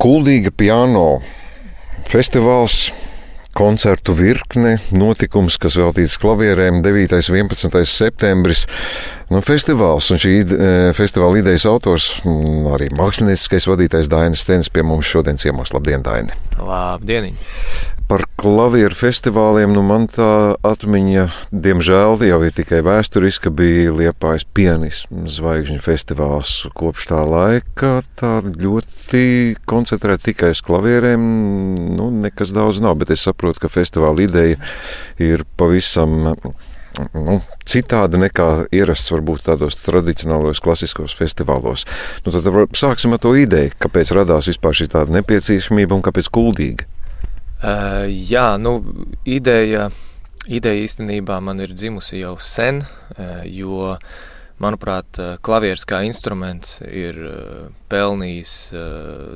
Kuldīga piano festivāls. Koncertu virkne, notikums, kas veltīts klavierēm 9. un 11. septembris. Nu, festivāls un šī e, festivāla idejas autors, arī mākslinieckais vadītājs Dainis Stens pie mums šodien ciemos. Labdien, Daini! Labdien! Par klavieru festivāliem nu man tā atmiņa, diemžēl, jau ir tikai vēsturiska. Bija Liepājas pianismu zvaigžņu festivāls. Kopš tā laika tā ļoti koncentrēta tikai uz klavierēm. Nu, nekas daudz nav, bet es saprotu, ka festivāla ideja ir pavisam nu, citāda nekā ierasts varbūt tādos tradicionālos, klasiskos festivālos. Nu, tad sāksim ar to ideju, kāpēc radās vispār šī tāda nepieciešamība un kāpēc kuldīga. Uh, jā, nu, ideja, ideja īstenībā man ir dzimusi jau sen, uh, jo, manuprāt, klavieris kā instruments ir uh, pelnījis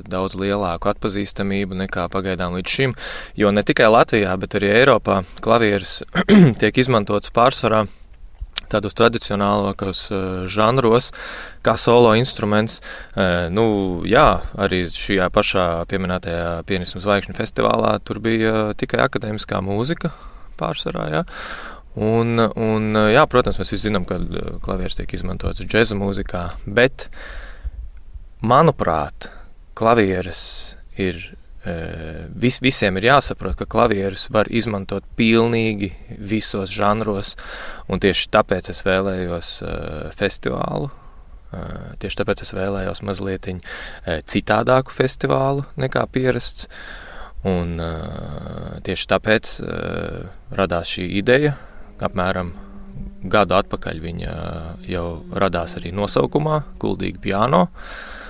daudz lielāku atpazīstamību nekā pagaidām līdz šim. Jo ne tikai Latvijā, bet arī Eiropā klavieris tiek izmantots pārsvarā tādos tradicionālākos žanros, kā solo instruments. Nu, jā, arī šajā pašā pieminētajā pianismu zvaigžņu festivālā tur bija tikai akadēmiskā mūzika pārsvarā. Jā. Un, un, jā, protams, mēs visi zinām, ka klavieris tiek izmantots džēza mūzikā, bet, manuprāt, klavieris ir vis, visiem ir jāsaprot, ka klavierus var izmantot pilnīgi visos žanros, un tieši tāpēc es vēlējos festivālu. Tieši tāpēc es vēlējos mazliet citādāku festivālu nekā pierasts. Un, tieši tāpēc radās šī ideja. Apmēram gadu atpakaļ viņa jau radās arī nosaukumā Kuldīgi piano. Uh,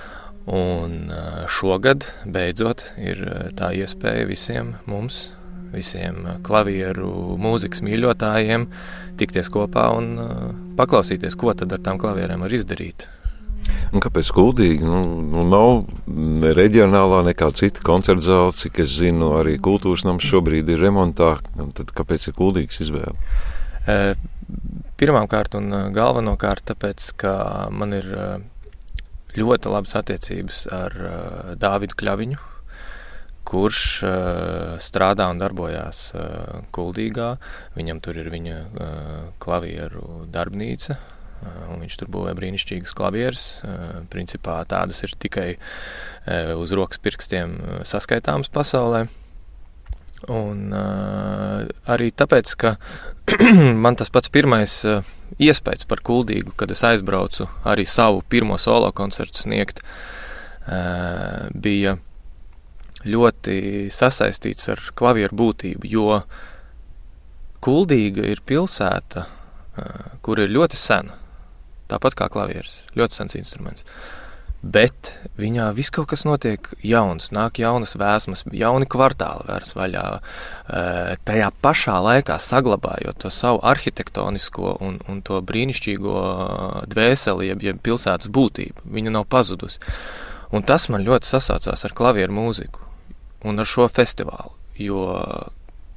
Un šogad beidzot ir tā iespēja visiem mums, visiem klavieru mūzikas mīļotājiem, tikties kopā un paklausīties, ko tad ar tām klavierēm var izdarīt. Un kāpēc Kuldīgi? Nu, nu, nav ne reģionālā, nekā cita koncerta zāle, cik es zinu, arī kultūras nams šobrīd ir remontā. Tad kāpēc ir Kuldīgas izvēle? Pirmkārt un galvenokārt tāpēc, ka man ir ļoti labas attiecības ar Dāvidu Kļaviņu, kurš strādā un darbojās Kuldīgā. Viņam tur ir viņa klavieru darbnīca. Uh, viņš tur būvē brīnišķīgas klavieres. Principā tādas ir tikai uz rokas pirkstiem saskaitāmas pasaulē. Un arī tāpēc, ka man tas pats pirmais uh, iespējas par kuldīgu, kad es aizbraucu arī savu pirmo solo koncertu sniegt, uh, bija ļoti sasaistīts ar klavieru būtību, jo kuldīga ir pilsēta, uh, kur ir ļoti sena, tāpat kā klavieris, ļoti sens instruments. Uh, bet viņā viss kaut kas notiek jauns, nāk jaunas vēsmas, jauni kvartāli vērs vaļā. Eh, tajā pašā laikā saglabājot to savu arhitektonisko un, un to brīnišķīgo dvēseli, jeb, jeb pilsētas būtību. Viņa nav pazudusi. Un tas man ļoti sasaucās ar klavieru mūziku un ar šo festivālu, jo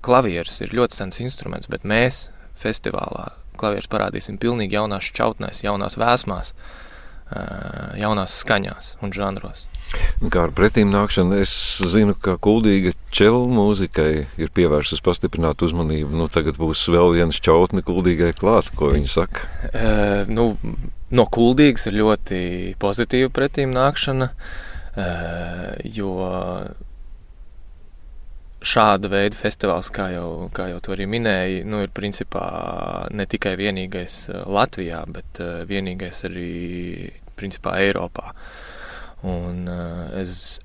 klavieris ir ļoti sens instruments, bet mēs festivālā klavierus parādīsim pilnīgi jaunās šķautnēs, jaunās vēsmās. Uh, jaunās skaņās un žanros. Kā ar pretīm nākšanu, es zinu, ka kuldīga čelu mūzikai ir pievērsus pastiprināt uzmanību. Nu, tagad būs vēl viens čautni kuldīgai klāt, ko viņi saka. Uh, nu, no kuldīgas ir ļoti pozitīva pretīm nākšana, uh, jo šāda veida festivāls, kā jau, kā jau to arī minēja, nu, ir principā ne tikai vienīgais eh, Latvijā, bet uh, vienīgais arī principā Eiropā. Un, uh, es,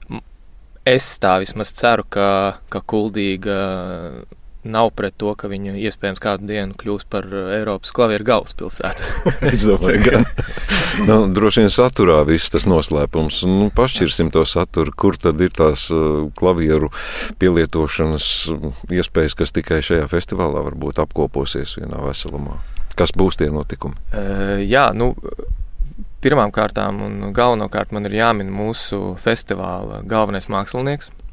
es tā vismaz ceru, ka, ka Kuldīga nav pret to, ka viņa iespējams kādu dienu kļūs par Eiropas klavieru galvaspilsētu. es domāju, ka nu, droši vien saturā viss tas noslēpums. Nu, pašķirsim to saturu, kur tad ir tās uh, klavieru pielietošanas iespējas, kas tikai šajā festivālā varbūt apkoposies vienā veselumā. Kas būs tie notikumi? Uh, jā, nu, pirmām kārtām un galvenokārt man ir jāmin mūsu festivāla galvenais mākslinieks –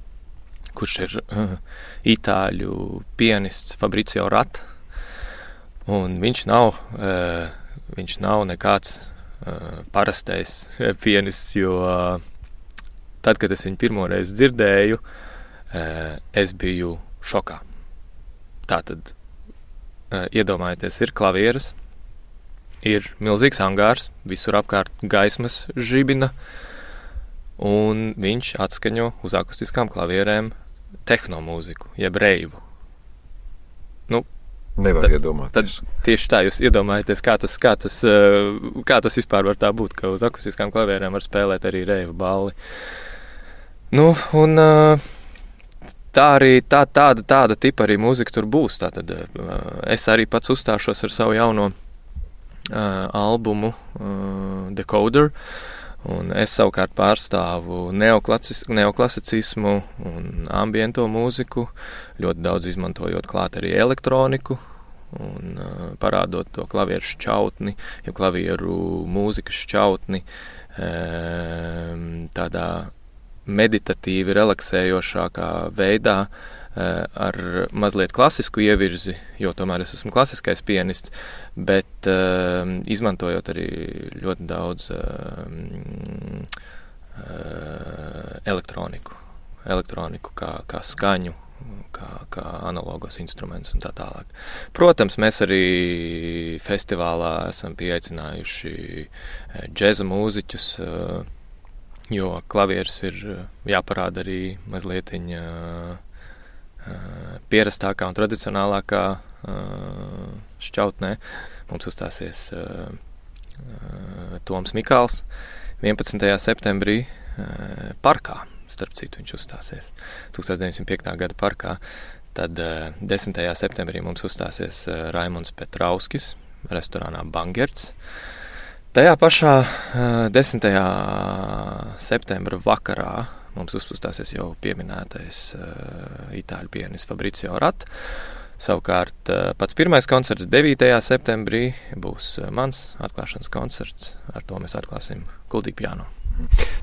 kurš ir uh, itāļu pianists Fabricio Rat. Un viņš nav, uh, viņš nav nekāds uh, parastais pianists, jo uh, tad, kad es viņu pirmo reizi dzirdēju, es biju šokā. Tā tad iedomājieties, ir klavieres, ir milzīgs angārs, visur apkārt gaismas žibina, un viņš atskaņo uz akustiskām klavierēm tehnomūziku, jeb reivu. Nu, Nevar tad, iedomāties. Tad tieši tā jūs iedomājaties, kā tas, kā, tas, kā tas vispār var tā būt, ka uz akustiskām klavierēm var spēlēt arī reivu balli. Nu, un, tā arī tā, tāda, tāda tipa arī mūzika tur būs. Tātad, es arī pats uzstāšos ar savu jauno uh, albumu uh, Decoder. Un es savukārt pārstāvu neoklasicismu un ambiento mūziku, ļoti daudz izmantojot klāt arī elektroniku un uh, parādot to klavieru šķautni, jau klavieru mūzikas šķautni um, tādā meditatīvi relaksējošākā veidā, uh, ar mazliet klasisku ievirzi, jo tomēr es esmu klasiskais pianists, bet uh, izmantojot arī ļoti daudz uh, uh, elektroniku, elektroniku kā, kā skaņu, kā, kā analogos instrumentus un tā tālāk. Protams, mēs arī festivālā esam pieaicinājuši džēza mūziķus. Uh, jo klavieris ir eh, jāparāda arī mazliet viņa eh, pierastākā un tradicionālākā eh, šķautnē. Mums uzstāsies Toms Mikls 11. septembrī parkā. Starp citu, viņš uzstāsies 1905. gada parkā. Tad 10. septembrī mums uzstāsies Raimons Petrauskis restorānā Bangerts. Tajā pašā 10. septembra vakarā mums uzstāsies jau pieminētais itāļu pianists Fabricio Rat. Savukārt pats pirmais koncerts 9. septembrī būs mans atklāšanas koncerts. Ar to mēs atklāsim Kuldīgu piano.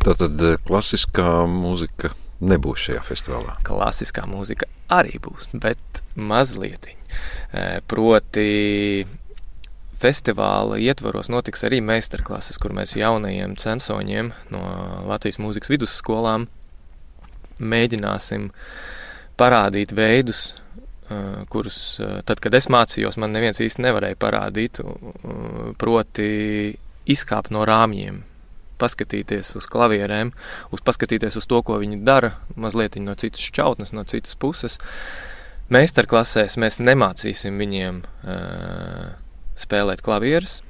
Tātad klasiskā mūzika nebūs šajā festivālā. Klasiskā mūzika arī būs, bet mazliet. Proti, festivāla ietvaros notiks arī meistarklases, kur mēs jaunajiem censoņiem no Latvijas mūzikas vidusskolām mēģināsim parādīt veidus, kurus tad, kad es mācījos, man neviens īsti nevarēja parādīt, proti izkāpt no rāmjiem, paskatīties uz klavierēm, uz paskatīties uz to, ko viņi dara, mazliet no citas šķautnes, no citas puses. Meistarklasēs mēs nemācīsim viņiem uh, spēlēt klavierus,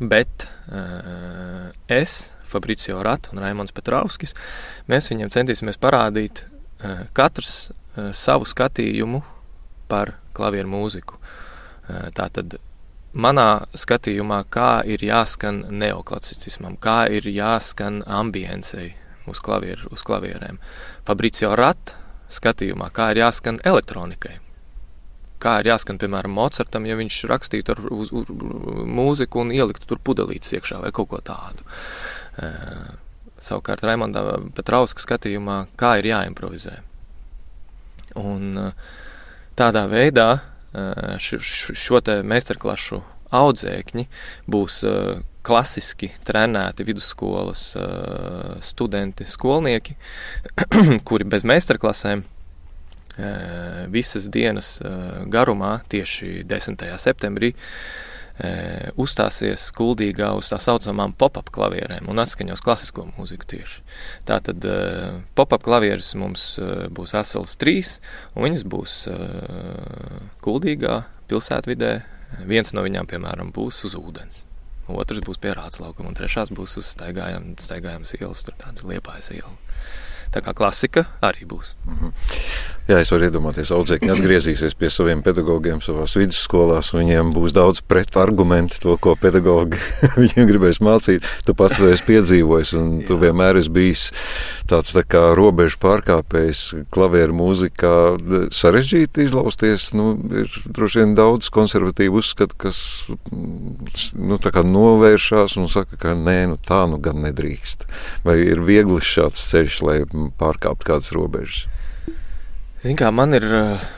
bet uh, es, Fabricio Rata un Raimons Petrauskis, mēs viņiem centīsimies parādīt uh, katrs uh, savu skatījumu par klavieru mūziku. Uh, tātad manā skatījumā, kā ir jāskan neoklasicismam, kā ir jāskan ambiencei uz, klavieru, uz klavierēm. Fabricio Rata skatījumā, kā ir jāskan elektronikai kā ir jāskan, piemēram, Mocartam, ja viņš rakstītu ar uz, uz, mūziku un ieliktu tur pudelītes iekšā vai kaut ko tādu. Uh, savukārt Raimondā Petrauska skatījumā, kā ir jāimprovizē. Un uh, tādā veidā uh, š, š, šo te meistarklašu audzēkņi būs klasiski trenēti vidusskolas studenti, skolnieki, kuri bez meistarklasēm visas dienas garumā, tieši 10. septembrī, uzstāsies skuldīgā uz tā saucamām pop-up klavierēm un atskaņos klasisko mūziku tieši. Tātad pop-up klavieres mums būs vesels trīs, un viņas būs kuldīgā pilsētvidē. Viens no viņām, piemēram, būs uz ūdens. Otrs būs pie rāts laukuma, un trešās būs uz staigājamas ielas, tur tāda liepājas iela. Tā kā klasika arī būs. Mm -hmm. Jā, es varu iedomāties, ka audzēkņi atgriezīsies pie saviem pedagogiem savā vidusskolās. Viņiem būs daudz pretargumentu to, ko pedagogi viņiem gribēs mācīt. Tu pats to esi piedzīvojis, un Jā. tu vienmēr esi bijis tāds tā kā robežu pārkāpējs klavieru mūzikā. Sarežģīti izlausties, nu, ir droši vien daudz konservatīvu uzskatu, kas nu, novēršās un saka, ka nē, nu, tā nu gan nedrīkst. Vai ir viegli šāds ceļš, lai pārkāpt kādas robežas? Zin kā, man ir,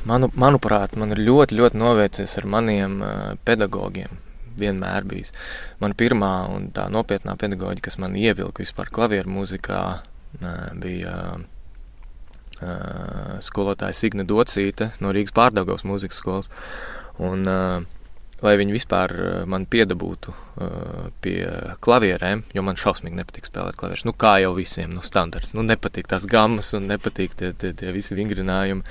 manu, manuprāt, man ir ļoti, ļoti novērcies ar maniem pedagogiem. Vienmēr bijis. Man pirmā un tā nopietnā pedagoģija, kas man ievilka vispār klavieru mūzikā, bija skolotāja Signe Docīte no Rīgas pārdaugavas mūzikas skolas. Un, lai viņi vispār man piedabūtu pie klavierēm, jo man šausmīgi nepatīk spēlēt klavierus. Nu, kā jau visiem, nu, standarts. Nu, nepatīk tās gammas un nepatīk tie, tie, tie visi vingrinājumi.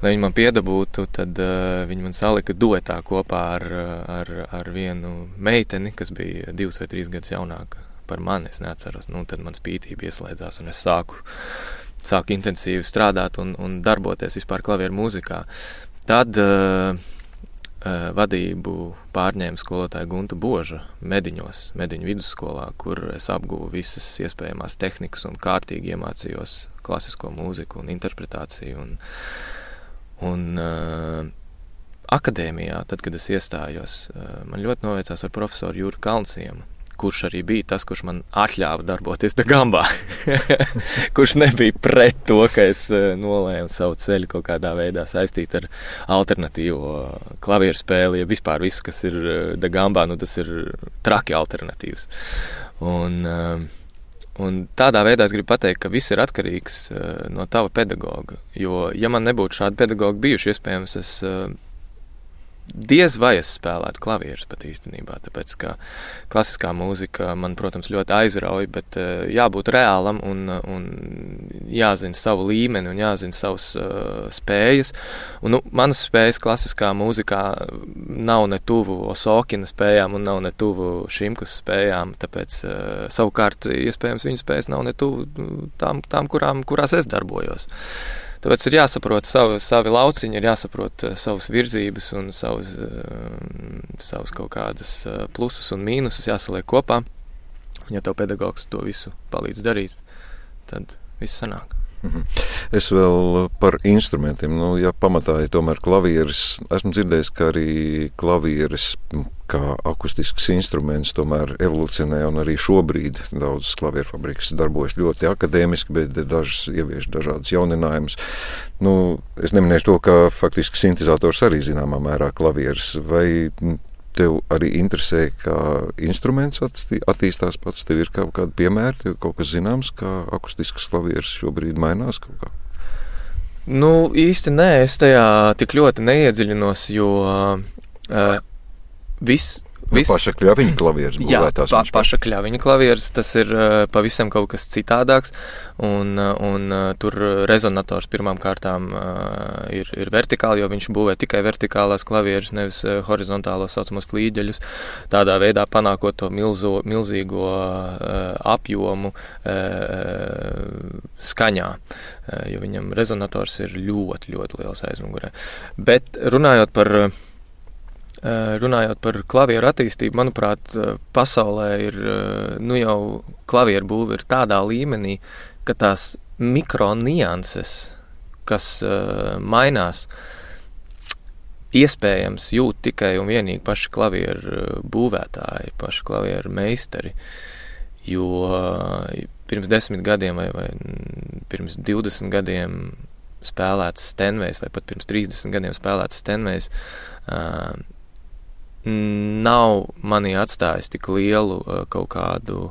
Lai viņi man piedabūtu, tad viņi man salika duetā kopā ar, ar, ar vienu meiteni, kas bija divus vai trīs gadus jaunāka par mani. Es neatceros, nu, tad man spītība ieslēdzās un es sāku sāku intensīvi strādāt un, un darboties vispār klavieru mūzikā. Tad uh, uh, vadību pārņēma skolotāja Gunta Boža Mediņos, Mediņu vidusskolā, kur es apguvu visas iespējamās tehnikas un kārtīgi iemācījos klasisko mūziku un interpretāciju. Un, un, uh, akadēmijā, tad, kad es iestājos, man ļoti novēcās ar profesoru Jūru Kalnsiem kurš arī bija tas, kurš man atļāva darboties Dagambā. kurš nebija pret to, ka es eh, nolēmu savu ceļu kaut kādā veidā saistīt ar alternatīvo klavieru spēli. Ja vispār viss, kas ir eh, Dagambā, nu, tas ir traki alternatīvs. Un, eh, un tādā veidā es gribu pateikt, ka viss ir atkarīgs no tava pedagoga. Jo, ja man nebūtu šādi pedagogi bijuši, iespējams, es diez vai es spēlētu klavierus pat īstenībā, tāpēc ka klasiskā mūzika man, protams, ļoti aizrauja, bet uh, jābūt reālam un, un jāzina savu līmeni un jāzina savas uh, spējas. Un, nu, manas spējas klasiskā mūzikā nav ne tuvu Osokina spējām un nav ne tuvu Šimkus spējām, tāpēc uh, savukārt iespējams viņu spējas nav ne tuvu tām, tām kurām, kurās es darbojos. Tāpēc ir jāsaprot savu, savi lauciņi, ir jāsaprot uh, savas virzības un savas, uh, savas kaut kādas uh, plusus un mīnusus jāsaliek kopā. Un, ja tev pedagogs to visu palīdz darīt, tad viss sanāk. Mhm. Es vēl par instrumentiem. Nu, ja pamatā ir tomēr klavieris, esmu dzirdējis, ka arī klavieris kā akustisks instruments tomēr evolūcionē un arī šobrīd daudzas klavieru fabrikas darbojas ļoti akadēmiski, bet dažas ievieš dažādas jauninājumus. Nu, es neminēšu to, ka faktiski sintēzators arī zināmā mērā klavieris. Vai tev arī interesē, kā instruments attīstās pats. Tev ir kaut kādi piemēri, tev kaut kas zināms, kā akustisks klavieris šobrīd mainās kaut kā. Nu, īsti nē, es tajā tik ļoti neiedziļinos, jo uh, viss Nu, Viss... Paša kļaviņa klavieres būvētās. Jā, pa, paša kļaviņa klavieres, tas ir uh, pavisam kaut kas citādāks, un, uh, un uh, tur rezonators pirmām kārtām ir, ir vertikāli, jo viņš būvē tikai vertikālās klavieres, nevis horizontālos saucamos flīģeļus, tādā veidā panākot to milzo, milzīgo apjomu skaņā, jo viņam rezonators ir ļoti, ļoti liels aizmugurē. Bet runājot par runājot par klavieru attīstību, manuprāt, eh, pasaulē ir eh, nu jau klavieru būve ir tādā līmenī, ka tās mikronianses, kas mainās, iespējams jūt tikai un vienīgi paši klavieru būvētāji, paši klavieru meistari. Jo pirms desmit gadiem vai, vai pirms 20 gadiem spēlēts Stenvejs, vai pat pirms 30 gadiem spēlēts Stenvejs, uh, nav manī atstājis tik lielu uh, kaut kādu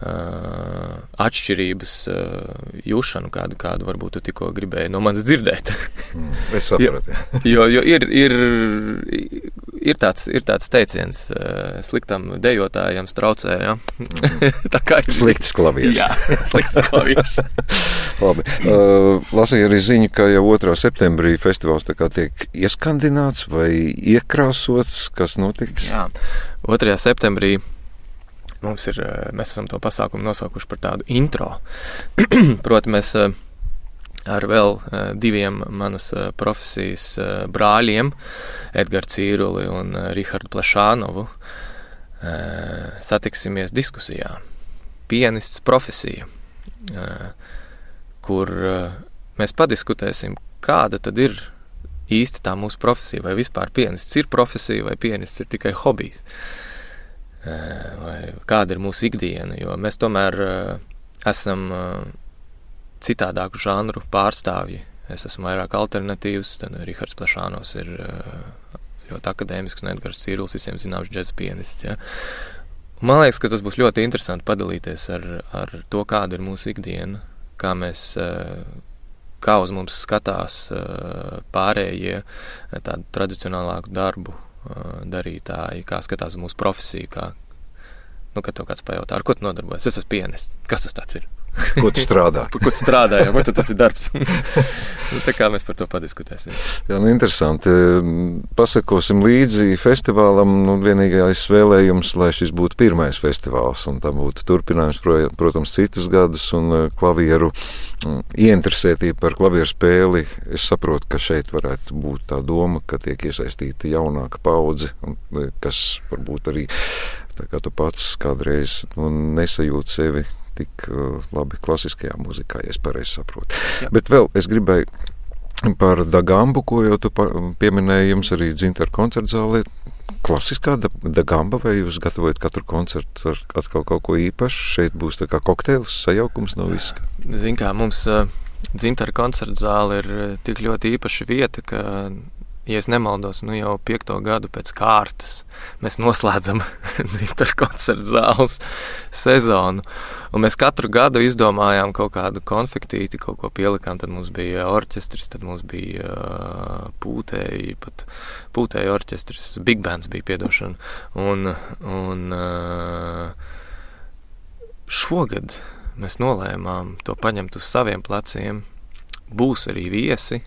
uh, atšķirības uh, jūšanu, kādu, kādu varbūt tu tikko gribēji no manis dzirdēt. mm, es saprotu. jo, jo ir, ir, ir, tāds, ir tāds teiciens, uh, sliktam dejotājam traucē. Ja? mm. Tā kā ir slikts klavieris. Jā, slikts klavieris. Labi. Uh, lasīju arī ziņu, ka jau 2. septembrī festivāls tiek ieskandināts vai iekrāsots. Kas notiks? Jā, 2. septembrī mums ir, uh, mēs esam to pasākumu nosaukuši par tādu intro. Proti, mēs uh, ar vēl uh, diviem manas profesijas brāļiem, Edgars Cīruli un Rihardu Plašānovu, satiksimies diskusijā. Pianists profesija kur uh, mēs padiskutēsim, kāda tad ir īsti tā mūsu profesija, vai vispār pianists ir profesija, vai pianists ir tikai hobijs, uh, vai kāda ir mūsu ikdiena, jo mēs tomēr uh, esam citādāku žanru pārstāvji. Es esmu vairāk alternatīvs, tad Rihards Plašānos ir ļoti akadēmisks, un Edgars Cīrulis visiem zināms džeza pianists. Ja? Man liekas, ka tas būs ļoti interesanti padalīties ar, ar to, kāda ir mūsu ikdiena kā mēs. Kā uz mums skatās pārējie tādu tradicionālāku darbu darītāji, kā skatās mūsu profesiju, kā, nu, kad tev kāds pajautā, ar ko tu nodarbojies. Es esmu pienesis. Kas tas ir? Ko tu strādā? Ko tu strādā, vai tu tas ir darbs? nu, tā kā mēs par to padiskutēsim. Jā, nu, interesanti. Pasakosim līdzi festivālam. Nu, vienīgais vēlējums, lai šis būtu pirmais festivāls, un tam būtu turpinājums, protams, citus gadus, un eh, klavieru mm, ieinteresētība par klavieru spēli. Es saprotu, ka šeit varētu būt tā doma, ka tiek iesaistīta jaunāka paudze, eh, kas varbūt arī tā kā tu pats kādreiz nu, nesajūti sevi tik uh, labi klasiskajā mūzikā, ja es pareizi saprotu. Jā. Bet vēl es gribēju par Dagambu, ko jau tu pieminēji, jums arī dzintara koncerta zālē. Klasiskā dagamba, vai jūs gatavojat katru koncertu ar atkal kaut ko īpašu? Šeit būs tā kā kokteils, sajaukums no viska. Zin kā, mums uh, dzintara koncerta zāle ir uh, tik ļoti īpaša vieta, ka ja es nemaldos, nu jau piekto gadu pēc kārtas mēs noslēdzam dzimtaru koncertu zāles sezonu. Un mēs katru gadu izdomājām kaut kādu konfektīti, kaut ko pielikām. Tad mums bija orķestris, tad mums bija pūtēji, pat pūtēji orķestris, big bands bija piedošana. Un, un šogad mēs nolēmām to paņemt uz saviem pleciem. Būs arī viesi,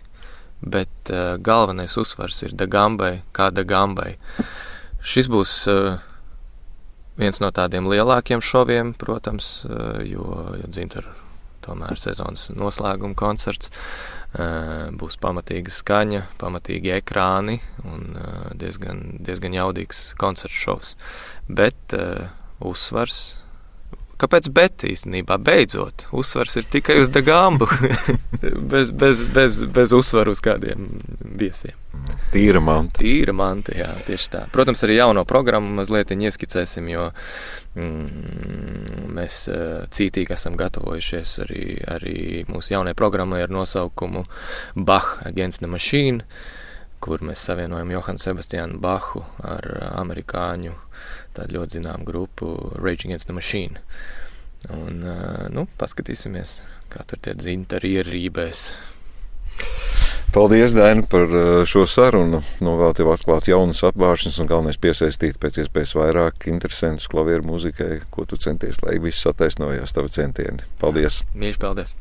bet uh, galvenais uzsvars ir Dagambai, kā Dagambai. Šis būs uh, viens no tādiem lielākiem šoviem, protams, uh, jo, jo dzintaru tomēr sezonas noslēguma koncerts. Uh, būs pamatīga skaņa, pamatīgi ekrāni un uh, diezgan, diezgan jaudīgs koncerts šovs. Bet uh, uzsvars Kāpēc bet īstenībā beidzot uzsvars ir tikai uz Dagāmbu, bez, bez, bez, bez uzsvaru uz kādiem viesiem? Tīra manta. Tīra manta, jā, tieši tā. Protams, arī jauno programmu mazliet ieskicēsim, jo mm, mēs uh, cītīgi esam gatavojušies arī, arī mūsu jaunajai programmai ar nosaukumu Bach Against the Machine, kur mēs savienojam Johanu Sebastianu Bahu ar amerikāņu tādu ļoti zināmu grupu Rage Against the Machine. Un, nu, paskatīsimies, kā tur tie dzintari ierībēs. Paldies, Dēna, par šo sarunu. Novēlu tev atklāt jaunas apgāšanas un galvenais piesaistīt pēc iespējas vairāk interesantus klavieru mūzikai, ko tu centies, lai viss attaisnojās tavi centieni. Paldies! Mīļš, paldies!